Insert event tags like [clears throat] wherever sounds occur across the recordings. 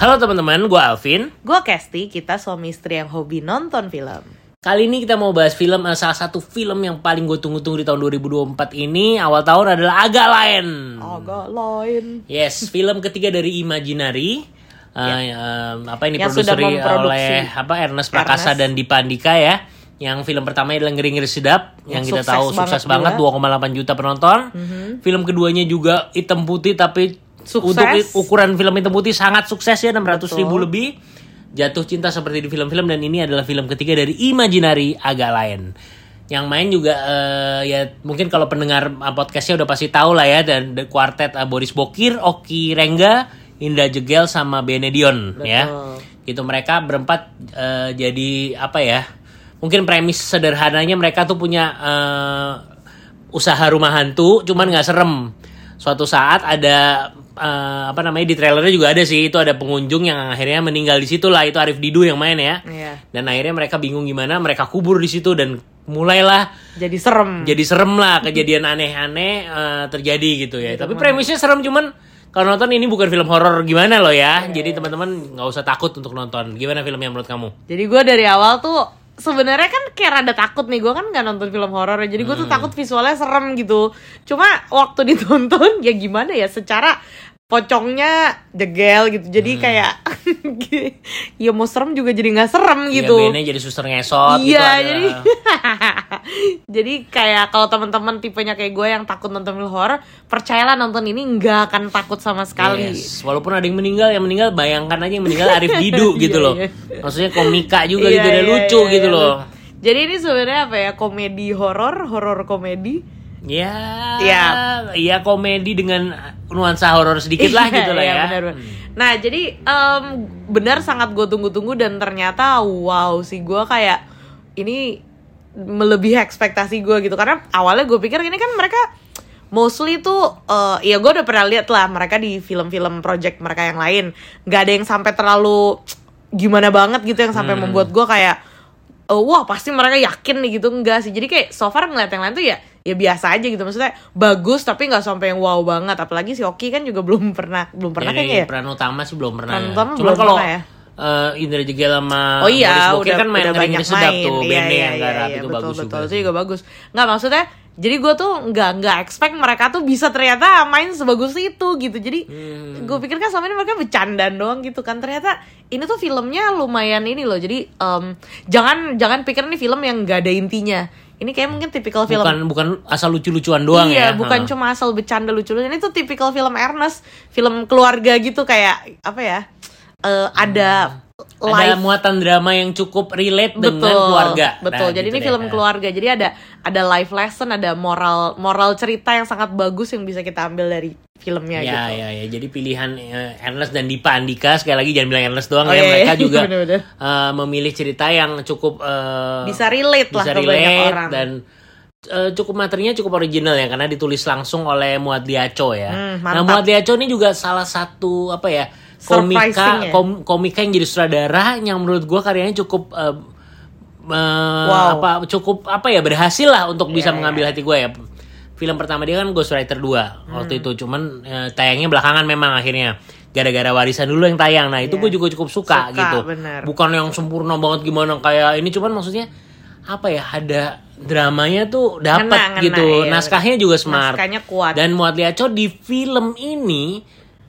Halo teman-teman, gue Alvin. Gue Kesti, kita suami istri yang hobi nonton film. Kali ini kita mau bahas film, eh, salah satu film yang paling gue tunggu-tunggu di tahun 2024 ini awal tahun adalah Agak Lain. Agak lain. Yes, film ketiga dari Imaginary. Eh, eh, apa ini produseri memproduksi oleh apa Ernest Prakasa Ernest. dan Dipa Andika ya. Yang film pertamanya adalah Ngeri Ngeri Sedap yang, Yang kita tahu banget sukses banget juga. 2,8 juta penonton. Film keduanya juga hitam putih tapi Sukses. untuk ukuran film hitam putih sangat sukses ya 600 ribu Betul. lebih. Jatuh cinta seperti di film-film dan ini adalah film ketiga dari Imaginary agak lain. Yang main juga eh, ya mungkin kalau pendengar eh, podcastnya udah pasti tahu lah ya dan the quartet eh, Boris Bokir, Oki Rengga, Indra Jegel sama Benedion ya. Gitu mereka berempat eh, jadi apa ya? Mungkin premis sederhananya mereka tuh punya eh, usaha rumah hantu cuman nggak serem. Suatu saat ada eh, apa namanya di trailernya juga ada sih itu ada pengunjung yang akhirnya meninggal di situ lah itu Arif Didu yang main ya. Iya. Dan akhirnya mereka bingung gimana mereka kubur di situ dan mulailah Jadi serem. jadi serem lah kejadian aneh-aneh eh, terjadi gitu ya. Tapi premisnya serem cuman kalau nonton ini bukan film horor gimana loh ya. Jadi teman-teman nggak usah takut untuk nonton. Gimana filmnya menurut kamu? Jadi gue dari awal tuh sebenarnya kan kayak rada takut nih gue kan nggak nonton film horor ya. jadi gue tuh Hmm. takut visualnya serem gitu cuma waktu [laughs] ditonton ya gimana ya secara pocongnya jegel gitu jadi Hmm. kayak [laughs] ya mau serem juga jadi nggak serem gitu Ya, Bene jadi suster ngesot gitu Iya, ada. jadi [laughs] jadi kayak kalau teman-teman tipenya kayak gue yang takut nonton film horor, percayalah nonton ini nggak akan takut sama sekali. Yes. Walaupun ada yang meninggal, yang meninggal bayangkan aja yang meninggal [laughs] Arif Didu gitu Iya, loh. iya. Maksudnya komika juga Iya, gitu dan iya, lucu iya, gitu iya. loh. Jadi ini sebenarnya apa ya komedi horor, horor komedi. Ya, Iya. iya komedi dengan nuansa horor sedikit lah Iya, gitu lah iya, ya. benar, benar. Nah jadi em, benar sangat gue tunggu-tunggu dan ternyata wow sih gue kayak ini melebihi ekspektasi gue gitu. Karena awalnya gue pikir ini kan mereka mostly tuh eh, ya gue udah pernah lihat lah mereka di film-film project mereka yang lain. Nggak ada yang sampai terlalu gimana banget gitu yang sampai membuat gue kayak eh, wah pasti mereka yakin nih gitu. Enggak sih. Jadi kayak so far ngeliat yang lain tuh ya ya biasa aja gitu maksudnya bagus tapi nggak sampai yang wow banget apalagi si Oki kan juga [laughs] belum pernah belum pernah Dari kayaknya ya peran utama sih belum pernah. Peran ya. utama Cuma kalau ya. eh, Indra Jegel sama Oh iya, Boris Bokir udah, kan main udah banyak sedap main. tuh, Iya, Bene iya, yang iya, garap iya, itu betul, bagus betul, juga. Itu juga bagus. Nggak maksudnya, jadi gue tuh nggak nggak expect mereka tuh bisa ternyata main sebagus itu gitu. Jadi Hmm. gue pikir kan selama ini mereka bercandaan doang gitu kan. Ternyata ini tuh filmnya lumayan ini loh. Jadi em, jangan jangan pikir ini film yang nggak ada intinya. Ini kayak mungkin tipikal film Bukan bukan asal lucu-lucuan doang iya, ya. bukan Ha. cuma asal bercanda lucu-lucu. Ini tuh tipikal film Ernest, film keluarga gitu kayak apa ya? eh, ada ada life muatan drama yang cukup relate dengan keluarga. Betul. Nah, jadi gitu ini deh. film keluarga. Jadi ada ada life lesson, ada moral moral cerita yang sangat bagus yang bisa kita ambil dari filmnya Ya, gitu. ya, ya. Jadi pilihan eh, Ernest dan Dipa Andika sekali lagi jangan bilang Ernest doang Oh, ya. iya, Mereka iya. juga [laughs] Bener-bener. eh, memilih cerita yang cukup eh, Bisa relate lah bisa ke banyak relate orang. dan eh, cukup materinya cukup original ya karena ditulis langsung oleh Muad Liaco ya. Hmm, nah. Muad Liaco ini juga salah satu apa ya? Komika ya. kom- komika yang jadi sutradara yang menurut gua karyanya cukup eh, eh, Wow. apa cukup apa ya berhasil lah untuk bisa Iya, mengambil hati gue ya. Film pertama dia kan Ghostwriter 2 waktu Hmm. itu cuman eh, tayangnya belakangan memang akhirnya gara-gara warisan dulu yang tayang. Nah, itu Iya. gue juga cukup suka, Suka, gitu. bener. Bukan yang sempurna banget gimana kayak ini cuman maksudnya apa ya ada dramanya tuh dapat gitu. iya. Naskahnya juga smart. Naskahnya kuat. Dan Muad Liaco di film ini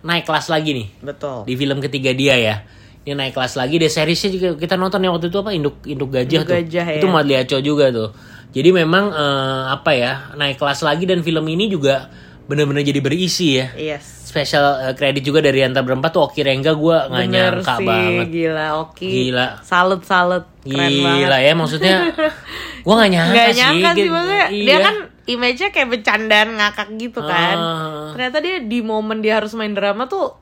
naik kelas lagi nih. Betul. di film ketiga dia ya. Dia naik kelas lagi. Deh seriesnya juga kita nonton yang waktu itu apa? Induk induk gajah Induk tuh. Gajah, ya. itu Muad Liaco juga tuh. Jadi memang eh, apa ya naik kelas lagi dan film ini juga bener-bener jadi berisi ya Yes. special eh, credit juga dari antar berempat tuh Oki Rengga gue nggak nyangka sih, banget gila Oki. Gila. Salut salut. Keren gila banget. ya maksudnya [laughs] gue nggak nyangka Nggak sih nyangka sih Gitu. maksudnya dia Iya. kan image-nya kayak bercandaan ngakak gitu kan. Ah. Ternyata dia di momen dia harus main drama tuh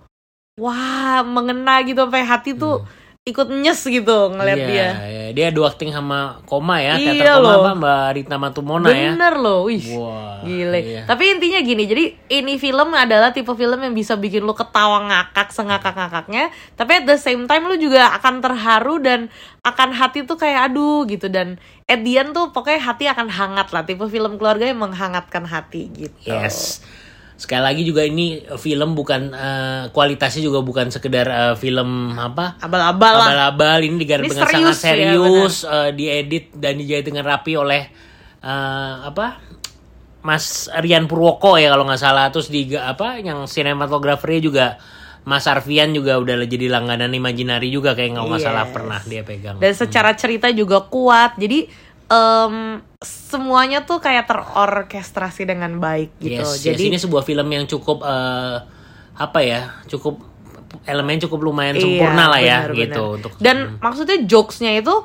wah mengena gitu sampai hati tuh ikut nyes gitu ngeliat. Iya, dia. iya. dia dua acting sama Koma ya Iya teater Koma loh. apa Mbak Rita Matumona ya Bener loh, wih. Wah, Gile. iya. Tapi intinya gini, jadi ini film adalah tipe film yang bisa bikin lu ketawa ngakak sengakak-ngakaknya, tapi at the same time lu juga akan terharu dan akan hati tuh kayak aduh gitu dan at the end tuh pokoknya hati akan hangat lah. Tipe film keluarga yang menghangatkan hati gitu. Yes. Sekali lagi juga ini film bukan eh, kualitasnya juga bukan sekedar eh, film apa? Abal-abal abal-abal ini digarap dengan sangat serius ya, serius eh, diedit dan dijahit dengan rapi oleh eh, apa? Mas Rian Purwoko ya kalau nggak salah. Terus di apa yang sinematografernya juga Mas Arfian juga udah jadi langganan Imaginary juga kayak nggak Yes. pernah dia pegang. Dan secara cerita juga kuat. Jadi em, semuanya tuh kayak terorkestrasi dengan baik gitu. Yes, yes, Jadi ini sebuah film yang cukup eh, apa ya cukup elemen cukup lumayan Iya, sempurna lah ya benar, gitu benar. untuk dan maksudnya jokesnya itu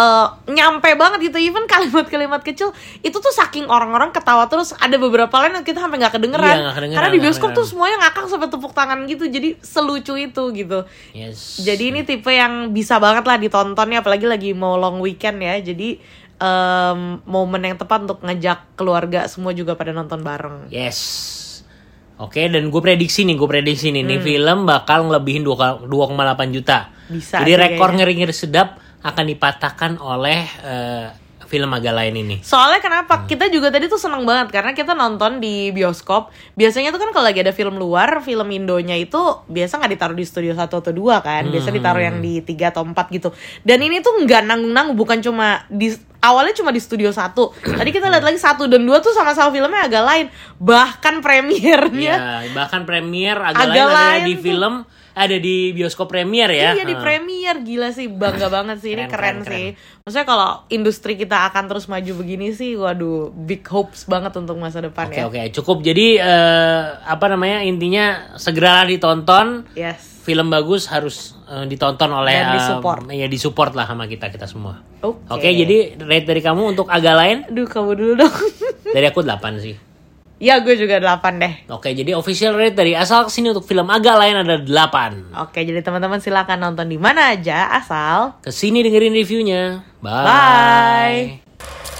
eh, nyampe banget gitu. Even kalimat-kalimat kecil itu tuh saking orang-orang ketawa terus ada beberapa lain yang kita sampai nggak kedengeran. Iya, kedengeran, karena di bioskop tuh semuanya ngakak sampai tepuk tangan gitu. Jadi selucu itu gitu. Yes. jadi ini tipe yang bisa banget lah ditonton ya apalagi lagi mau long weekend ya. Jadi em, momen yang tepat untuk ngejak keluarga semua juga pada nonton bareng Yes. Oke, dan gue prediksi nih, gue prediksi nih, nih film bakal ngelebihin 2 2,8 juta. Bisa Jadi rekor ngeri-ngeri sedap akan dipatahkan oleh eh, film agak lain ini. Soalnya Hmm. kenapa? Kita juga tadi tuh seneng banget karena kita nonton di bioskop. Biasanya tuh kan kalau lagi ada film luar, film Indonya itu biasa nggak ditaruh di studio 1 atau 2 kan. Biasa ditaruh yang di 3 atau 4 gitu. Dan ini tuh nggak nanggung-nanggung, bukan cuma di awalnya cuma di studio 1. [clears throat] Tadi kita lihat lagi 1 dan 2 tuh sama-sama filmnya agak lain. Bahkan premiernya Ya, bahkan premier agak, Agak lain lain di tuh. Ada di bioskop premier ya. Iya di Eh. premier gila sih bangga [laughs] banget sih ini Keren, keren, keren, sih. Maksudnya kalau industri kita akan terus maju begini sih, waduh big hopes banget untuk masa depan Oke ya. oke cukup jadi eh, apa namanya intinya segeralah ditonton Yes. film bagus harus eh, ditonton oleh Dan disupport. ya disupport lah sama kita kita semua. Oke. Oke jadi rate dari kamu untuk agak lain Aduh kamu dulu dong. dari aku 8 sih. Ya gue juga 8 deh. Oke jadi official rate dari asal ke sini untuk film agak lain ada 8. Oke jadi teman-teman silakan nonton di mana aja asal. Ke sini dengerin reviewnya. Bye. Bye.